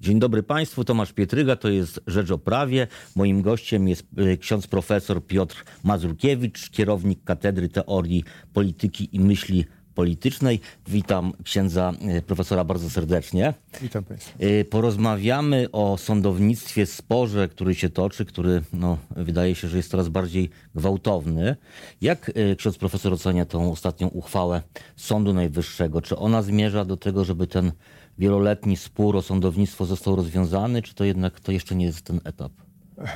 Dzień dobry Państwu, Tomasz Pietryga, to jest Rzecz o Prawie. Moim gościem jest e, ksiądz profesor Piotr Mazurkiewicz, kierownik Katedry Teorii Polityki i Myśli Politycznej. Witam księdza e, profesora bardzo serdecznie. Witam Państwa. E, Porozmawiamy o sądownictwie, sporze, który się toczy, który no, wydaje się, że jest coraz bardziej gwałtowny. Jak ksiądz profesor ocenia tą ostatnią uchwałę Sądu Najwyższego? Czy ona zmierza do tego, żeby ten wieloletni spór o sądownictwo został rozwiązany, czy to jednak to jeszcze nie jest ten etap?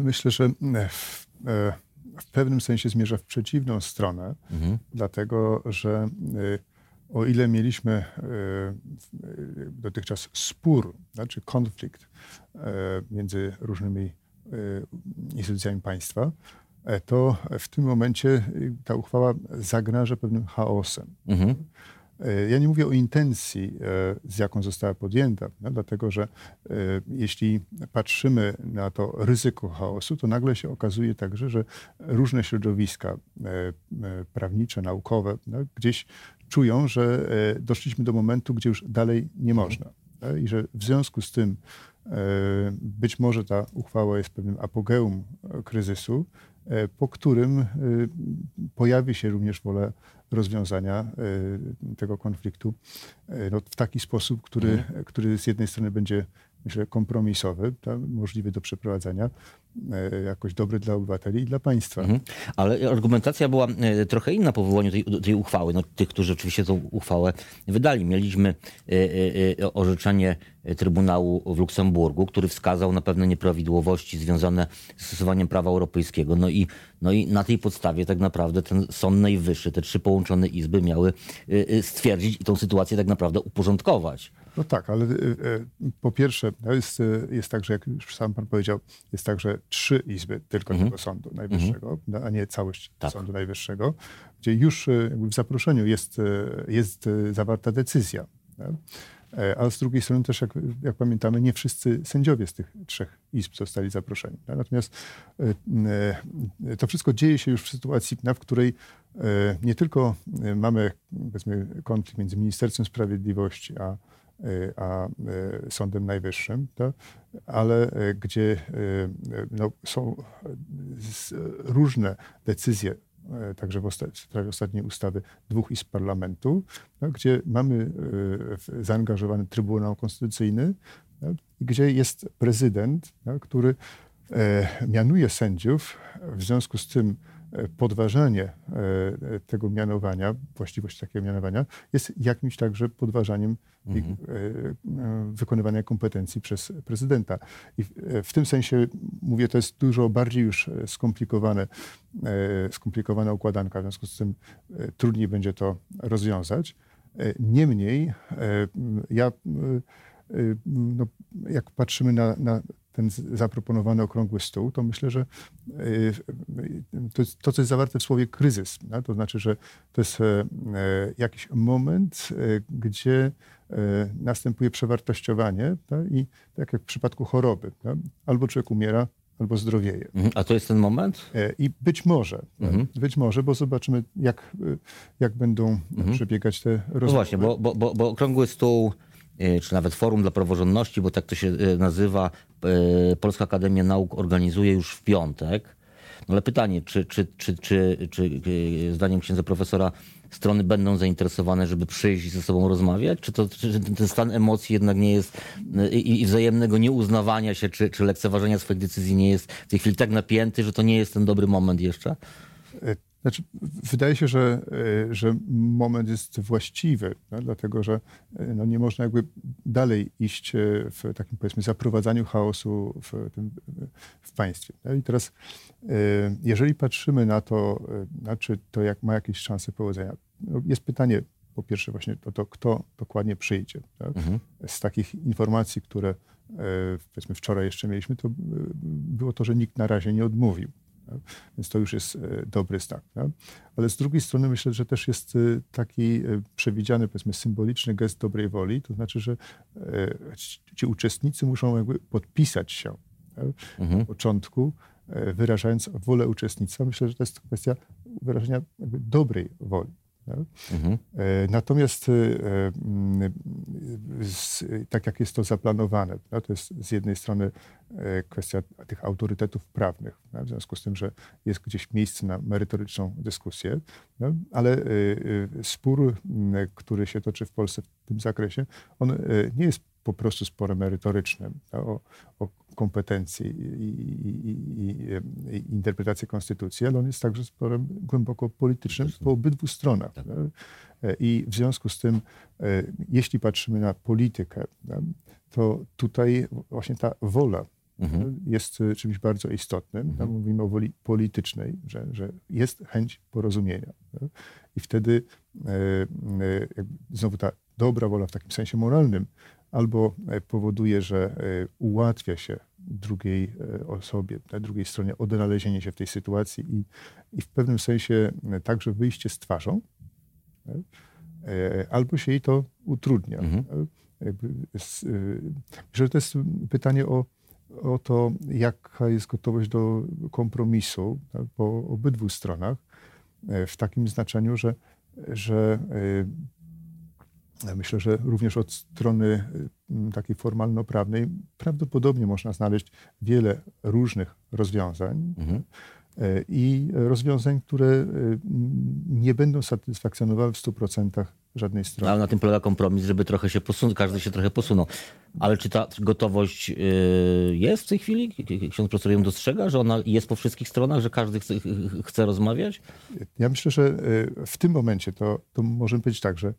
Myślę, że w, e, w pewnym sensie zmierza w przeciwną stronę, dlatego że e, o ile mieliśmy e, dotychczas spór, znaczy konflikt między różnymi instytucjami państwa, to w tym momencie ta uchwała zagraża pewnym chaosem. Mhm. Ja nie mówię o intencji, z jaką została podjęta, no, dlatego że jeśli patrzymy na to ryzyko chaosu, to nagle się okazuje także, że różne środowiska prawnicze, naukowe no, gdzieś czują, że doszliśmy do momentu, gdzie już dalej nie można. I że w związku z tym być może ta uchwała jest pewnym apogeum kryzysu, po którym pojawi się również wola rozwiązania tego konfliktu no, w taki sposób, który, Mhm. który z jednej strony będzie, myślę, kompromisowy, możliwy do przeprowadzenia, jakoś dobry dla obywateli i dla państwa. Mhm. Ale argumentacja była e, trochę inna po wywołaniu tej, tej uchwały. No, tych, którzy oczywiście tą uchwałę wydali. Mieliśmy e, e, e, orzeczenie Trybunału w Luksemburgu, który wskazał na pewne nieprawidłowości związane z stosowaniem prawa europejskiego. No i, no i na tej podstawie tak naprawdę ten Sąd Najwyższy, te trzy połączone izby miały e, e, stwierdzić i tą sytuację tak naprawdę uporządkować. No tak, ale e, e, po pierwsze, no jest, e, jest tak, że jak już sam pan powiedział, jest tak, że trzy izby tylko tego Sądu Najwyższego, no, a nie całość Tak. Sądu Najwyższego, gdzie już w zaproszeniu jest, jest zawarta decyzja. nie? E, A z drugiej strony też, jak, jak pamiętamy, nie wszyscy sędziowie z tych trzech izb zostali zaproszeni. tak? Natomiast to wszystko dzieje się już w sytuacji, w której nie tylko mamy konflikt między Ministerstwem Sprawiedliwości a, a e, Sądem Najwyższym, tak? ale e, gdzie no, są różne decyzje, także w, ostatniej ustawy dwóch izb parlamentu, no, gdzie mamy zaangażowany Trybunał Konstytucyjny, no, gdzie jest prezydent, no, który e, mianuje sędziów, w związku z tym e, podważanie e, e, tego mianowania, właściwość takiego mianowania, jest jakimś także podważaniem e, wykonywania kompetencji przez prezydenta. I w, tym sensie, mówię, to jest dużo bardziej już skomplikowane, skomplikowana układanka, w związku z tym trudniej będzie to rozwiązać. Niemniej, ja, no, jak patrzymy na, na ten zaproponowany okrągły stół, to myślę, że y, to, jest, to, co jest zawarte w słowie kryzys, no, to znaczy, że to jest e, e, jakiś moment, e, gdzie następuje przewartościowanie tak, i tak jak w przypadku choroby, tak, albo człowiek umiera, albo zdrowieje. Mhm. A to jest ten moment? I być może, Mhm. być może, bo zobaczymy, jak, jak będą przebiegać te rozmowy. No właśnie, bo, bo, bo, bo okrągły stół, czy nawet forum dla praworządności, bo tak to się y, nazywa, y, Polska Akademia Nauk organizuje już w piątek. No ale pytanie, czy, czy, czy, czy, czy zdaniem księdza profesora strony będą zainteresowane, żeby przyjść i ze sobą rozmawiać? Czy, to, czy ten- stan emocji jednak nie jest i, i wzajemnego nieuznawania się, czy, czy lekceważenia swoich decyzji nie jest w tej chwili tak napięty, że to nie jest ten dobry moment jeszcze? Znaczy, wydaje się, że, e, że moment jest właściwy, no, dlatego że e, no, nie można jakby dalej iść e, w takim powiedzmy zaprowadzaniu chaosu w, tym, w państwie. No I teraz, jeżeli patrzymy na to, e, na czy to jak ma jakieś szanse powodzenia, no, jest pytanie po pierwsze właśnie o to, kto dokładnie przyjdzie. Tak? Z takich informacji, które powiedzmy wczoraj jeszcze mieliśmy, to było to, że nikt na razie nie odmówił. Więc to już jest e, dobry znak. Ale z drugiej strony myślę, że też jest e, taki e, przewidziany, powiedzmy, symboliczny gest dobrej woli, to znaczy, że ci- uczestnicy muszą jakby podpisać się tak? na początku, wyrażając wolę uczestnictwa. Myślę, że to jest kwestia wyrażenia jakby dobrej woli. Mhm. Natomiast z, tak jak jest to zaplanowane, to jest z jednej strony kwestia tych autorytetów prawnych, w związku z tym, że jest gdzieś miejsce na merytoryczną dyskusję, ale spór, który się toczy w Polsce w tym zakresie, on nie jest po prostu sporem merytorycznym o, o kompetencje i, i, i, i, interpretację konstytucji, ale on jest także sporem głęboko politycznym po obydwu stronach. Tak. I w związku z tym, e, jeśli patrzymy na politykę, to tutaj właśnie ta wola mhm. jest czymś bardzo istotnym. Mhm. mówimy o woli politycznej, że, że jest chęć porozumienia. I wtedy e, e, znowu ta dobra wola w takim sensie moralnym albo powoduje, że ułatwia się drugiej e, osobie, tej drugiej stronie odnalezienie się w tej sytuacji i, i w pewnym sensie e, także wyjście z twarzą, e, albo się jej to utrudnia. Mhm. Że to jest pytanie o, o to, jaka jest gotowość do kompromisu tak, po obydwu stronach, w takim znaczeniu, że, że Myślę, że również od strony y, takiej formalno-prawnej prawdopodobnie można znaleźć wiele różnych rozwiązań. Mhm. E, I rozwiązań, które y, nie będą satysfakcjonowały w 100% żadnej strony. Ale na tym polega kompromis, żeby trochę się posunąć, każdy się trochę posunął. Ale czy ta gotowość y, jest w tej chwili? Ksiądz profesor ją dostrzega, że ona jest po wszystkich stronach, że każdy chce, chce rozmawiać? Ja myślę, że y, w tym momencie to, to możemy powiedzieć tak, że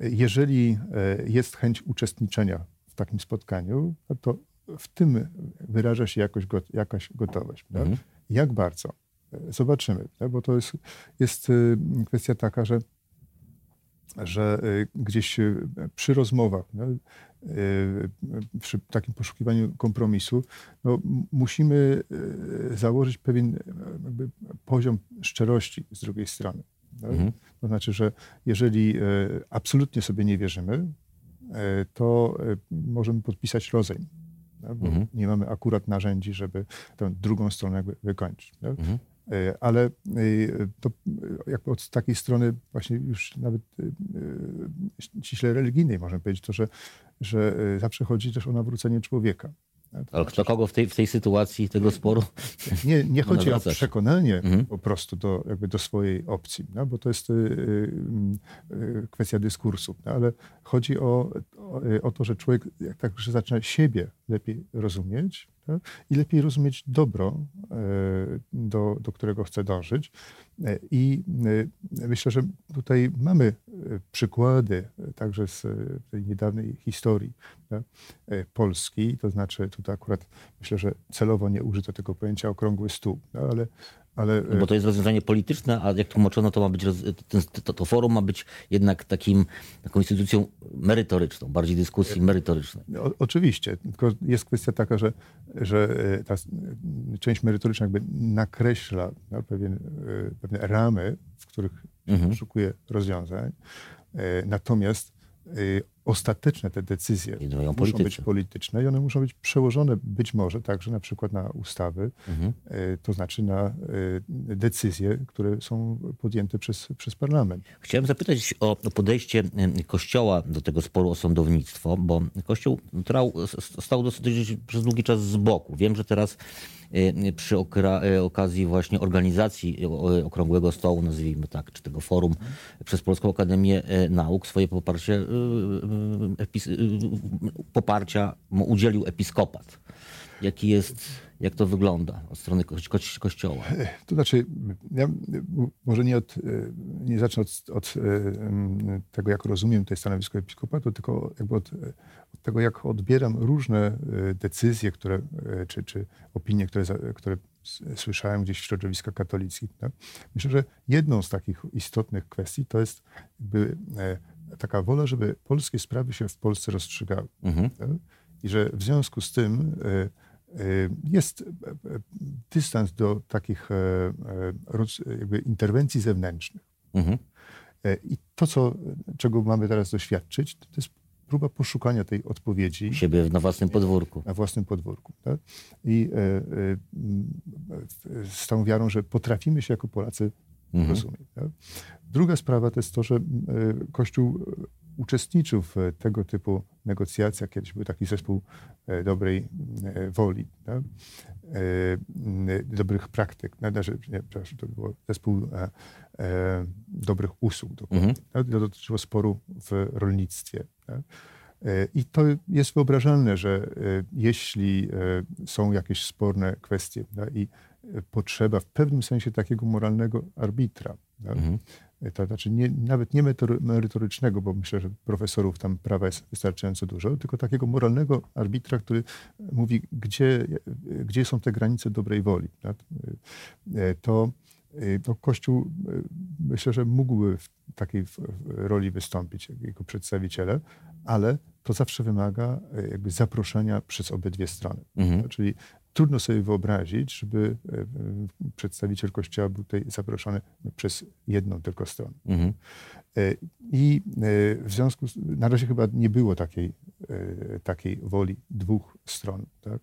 jeżeli y, jest chęć uczestniczenia w takim spotkaniu, to w tym wyraża się jakoś, jakaś gotowość. Mhm. Jak bardzo? Zobaczymy, bo to jest, jest kwestia taka, że że y, gdzieś y, przy rozmowach, no, y, przy takim poszukiwaniu kompromisu, no, musimy założyć pewien poziom szczerości z drugiej strony. No? Mhm. To znaczy, że jeżeli absolutnie sobie nie wierzymy, to możemy podpisać rozejm. Bo mhm. nie mamy akurat narzędzi, żeby tę drugą stronę wykończyć. No? Mhm. E, ale e, to jakby od takiej strony właśnie już nawet e, ściśle religijnej możemy powiedzieć to, że, że zawsze chodzi też o nawrócenie człowieka. Ale kto kogo w tej, w tej sytuacji tego sporu? Nie, nie chodzi o przekonanie mhm. po prostu do, jakby do swojej opcji, no, bo to jest y, y, kwestia dyskursu, no, ale chodzi o, o, o, to, że człowiek jak tak, że zaczyna siebie lepiej rozumieć, tak? i lepiej rozumieć dobro, e, do, do którego chce dążyć. E, I myślę, że tutaj mamy przykłady także z tej niedawnej historii tak? Polski, to znaczy tutaj akurat myślę, że celowo nie użyto tego pojęcia okrągły stół, tak? ale ale... No bo to jest rozwiązanie polityczne, a jak tłumaczono, to ma być to, to, forum ma być jednak takim, taką instytucją merytoryczną, bardziej dyskusji merytorycznej. O, oczywiście, tylko jest kwestia taka, że, że e, ta część merytoryczna jakby nakreśla no, pewien, e, pewne ramy, w których mhm. szukuje rozwiązań. E, natomiast ostateczne te decyzje muszą być polityczne i one muszą być przełożone być może także na przykład na ustawy, mhm. E, to znaczy na e, decyzje, które są podjęte przez, przez parlament. Chciałem zapytać o podejście Kościoła do tego sporu o sądownictwo, bo Kościół trał, stał dosyć przez długi czas z boku. Wiem, że teraz e, przy okazji właśnie organizacji Okrągłego Stołu, nazwijmy tak, czy tego forum mhm. przez Polską Akademię Nauk swoje poparcie poparcia mu udzielił episkopat. Jaki jest, jak to wygląda od strony ko kościoła? To znaczy, ja może nie, od, nie zacznę od, od tego, jak rozumiem to stanowisko episkopatu, tylko jakby od, od, tego, jak odbieram różne decyzje, które, czy, czy opinie, które, które słyszałem gdzieś w środowiskach katolickich. Tak? Myślę, że jedną z takich istotnych kwestii to jest jakby e, taka wola, żeby polskie sprawy się w Polsce rozstrzygały. Mhm. Tak? I że w związku z tym e, e, jest e, dystans do takich jakby interwencji zewnętrznych. Mhm. I to, co, czego mamy teraz doświadczyć, to jest próba poszukania tej odpowiedzi. Siebie na własnym podwórku. Na własnym podwórku. Tak? I z tą wiarą, że potrafimy się jako Polacy mhm. rozumieć. Tak? Druga sprawa to jest to, że Kościół uczestniczył w tego typu negocjacjach. Kiedyś był taki zespół dobrej woli, tak? dobrych praktyk. Nie, przepraszam, to był zespół dobrych usług. Mhm. Tak? To dotyczyło sporu w rolnictwie. Tak? I to jest wyobrażalne, że jeśli są jakieś sporne kwestie i potrzeba w pewnym sensie takiego moralnego arbitra. Mhm. To znaczy nie, nawet nie merytorycznego, bo myślę, że profesorów tam prawa jest wystarczająco dużo, tylko takiego moralnego arbitra, który mówi, gdzie, gdzie są te granice dobrej woli. Tak? To, to Kościół myślę, że mógłby w takiej roli wystąpić jako przedstawiciele, ale to zawsze wymaga jakby zaproszenia przez obydwie strony. Mhm. Czyli trudno sobie wyobrazić, żeby e, e, przedstawiciel Kościoła był tutaj zaproszony przez jedną tylko stronę. Mhm. E, I w związku z, na razie chyba nie było takiej, takiej woli dwóch stron. Tak?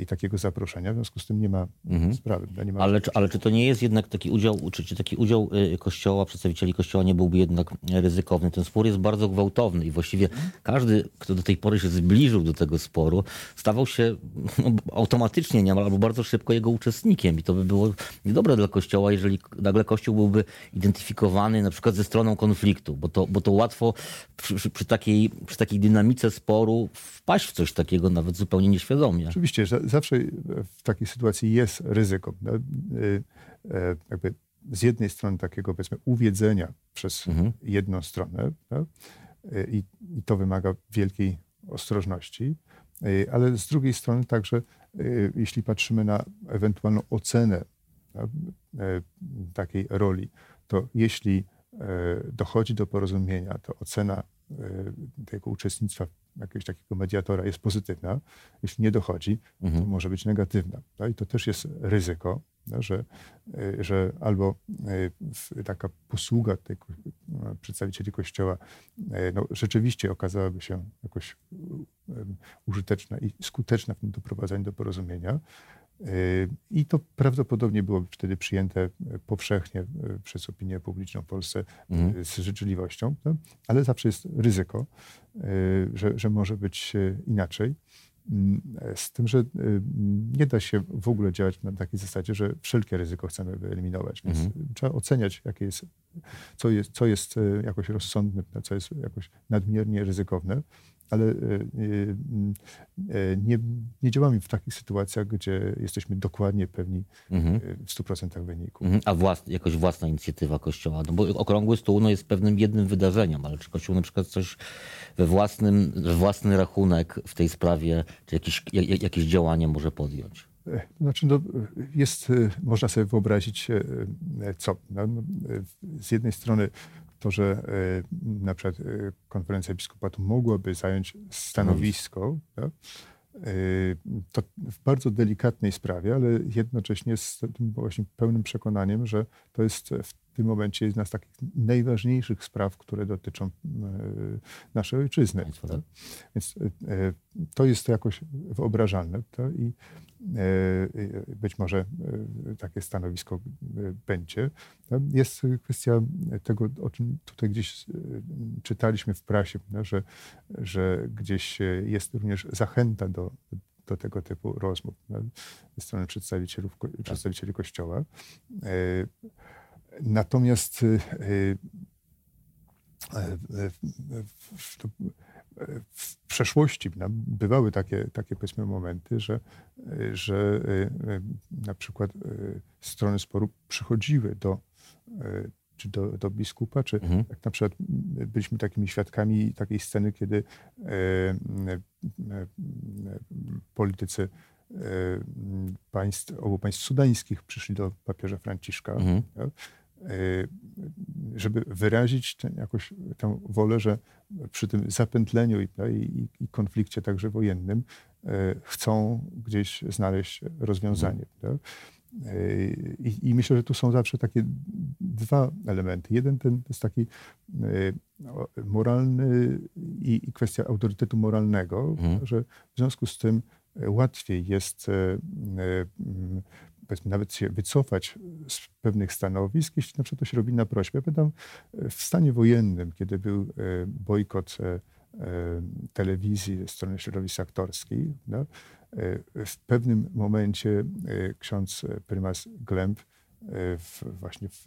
i takiego zaproszenia. W związku z tym nie ma mhm. sprawy. Nie ma ale, czy, ale czy to nie jest jednak taki udział, czy, czy taki udział Kościoła, przedstawicieli Kościoła nie byłby jednak ryzykowny? Ten spór jest bardzo gwałtowny i właściwie każdy, kto do tej pory się zbliżył do tego sporu, stawał się no, automatycznie niemal albo bardzo szybko jego uczestnikiem i to by było niedobre dla Kościoła, jeżeli nagle Kościół byłby identyfikowany na przykład ze stroną konfliktu, bo to, bo to łatwo przy, przy, takiej, przy takiej dynamice sporu wpaść w coś takiego nawet zupełnie nieświadomie. Oczywiście, że zawsze w takiej sytuacji jest ryzyko. Y, e, jakby z jednej strony takiego powiedzmy uwiedzenia przez mhm. jedną stronę y, i, i to wymaga wielkiej ostrożności, ale z drugiej strony także jeśli patrzymy na ewentualną ocenę e, takiej roli, to jeśli e, dochodzi do porozumienia, to ocena tego uczestnictwa jakiegoś takiego mediatora jest pozytywna, jeśli nie dochodzi, mhm. to może być negatywna. No I to też jest ryzyko, no, że, y, że albo taka posługa tej przedstawicieli Kościoła no, rzeczywiście okazałaby się jakoś użyteczna i skuteczna w tym doprowadzaniu do porozumienia, i to prawdopodobnie byłoby wtedy przyjęte powszechnie przez opinię publiczną w Polsce mhm. z życzliwością, no, ale zawsze jest ryzyko, że, że może być inaczej. Mm, z tym, że y, nie da się w ogóle działać na takiej zasadzie, że wszelkie ryzyko chcemy wyeliminować. Więc mhm. trzeba oceniać, jakie jest, co, jest, co jest y, jakoś rozsądne, co jest jakoś nadmiernie ryzykowne, ale y, nie, nie działamy w takich sytuacjach, gdzie jesteśmy dokładnie pewni mhm. w 100% wyniku. Mhm. A włas, jakoś własna inicjatywa Kościoła? No bo okrągły stół no, jest pewnym jednym wydarzeniem, ale czy Kościół na przykład coś we własnym, własny rachunek w tej sprawie, czy jakieś, jakieś działanie może podjąć? E, znaczy, no, jest, e, można sobie wyobrazić, e, co. No, no, z jednej strony to, że na przykład konferencja biskupatu mogłaby zająć stanowisko, tak? to w bardzo delikatnej sprawie, ale jednocześnie z tym właśnie pełnym przekonaniem, że to jest w w tym momencie jedna z takich najważniejszych spraw, które dotyczą e, naszej ojczyzny. Tak? Więc e, to jest jakoś wyobrażalne to i e, być może takie stanowisko będzie. Jest kwestia tego, o czym tutaj gdzieś czytaliśmy w prasie, że, że gdzieś jest również zachęta do, do tego typu rozmów ze strony przedstawicieli, przedstawicieli Kościoła. Natomiast y, y, w przeszłości bywały takie, takie powiedzmy momenty, że, że y, na przykład strony sporu przychodziły do, czy do, do biskupa, czy mhm. jak na przykład byliśmy takimi świadkami takiej sceny, kiedy politycy państw, obu państw sudańskich przyszli do papieża Franciszka. Mhm. Tak? Y, żeby wyrazić ten, jakoś tę wolę, że przy tym zapętleniu i, i, i konflikcie także wojennym y, chcą gdzieś znaleźć rozwiązanie. Tak? Y, I, I, myślę, że tu są zawsze takie dwa elementy. Jeden ten jest taki moralny i, i kwestia autorytetu moralnego, mhm. że w związku z tym łatwiej jest powiedzmy, nawet się wycofać z pewnych stanowisk, jeśli na przykład to się robi na prośbę. Ja pamiętam e, w stanie wojennym, kiedy był e, bojkot e, telewizji ze strony środowisk aktorskiej, no, w pewnym momencie ksiądz prymas Glemp w, właśnie w,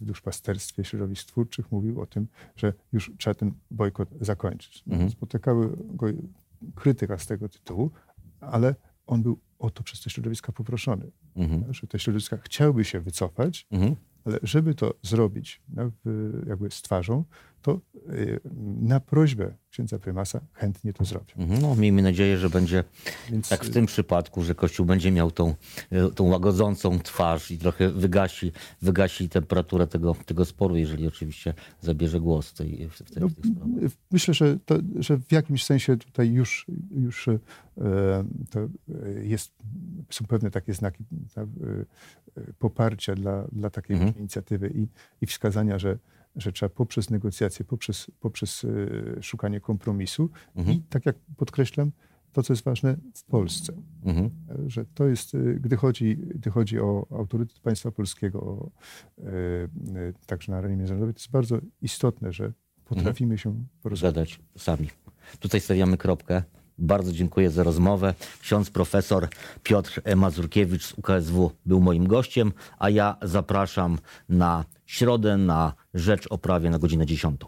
w duszpasterstwie środowisk twórczych mówił o tym, że już trzeba ten bojkot zakończyć. Mhm. Spotykały go krytyka z tego tytułu, ale on był o to przez te środowiska poproszony. Mhm. Że te środowiska chciałyby się wycofać, mhm. ale żeby to zrobić no, jakby z twarzą, to na prośbę księdza prymasa chętnie to zrobią. Mhm. No, miejmy nadzieję, że będzie Więc... tak w tym przypadku, że Kościół będzie miał tą, y, tą łagodzącą twarz i trochę wygasi, wygasi temperaturę tego, tego sporu, jeżeli oczywiście zabierze głos w tej, w tej, no, w tej sprawie. Myślę, że, to, że w jakimś sensie tutaj już, już to jest, są pewne takie znaki poparcia dla, dla takiej mhm. inicjatywy i, i wskazania, że że trzeba poprzez negocjacje, poprzez, poprzez e, szukanie kompromisu mhm. i tak jak podkreślam, to, co jest ważne w Polsce, mhm. że to jest, e, gdy chodzi, gdy chodzi o autorytet państwa polskiego, o, e, także na arenie międzynarodowej, to jest bardzo istotne, że potrafimy mhm. się porozumieć. sami. Tutaj stawiamy kropkę. Bardzo dziękuję za rozmowę. Ksiądz profesor Piotr Mazurkiewicz z UKSW był moim gościem, a ja zapraszam na środę na rzecz o prawie na godzinę 10.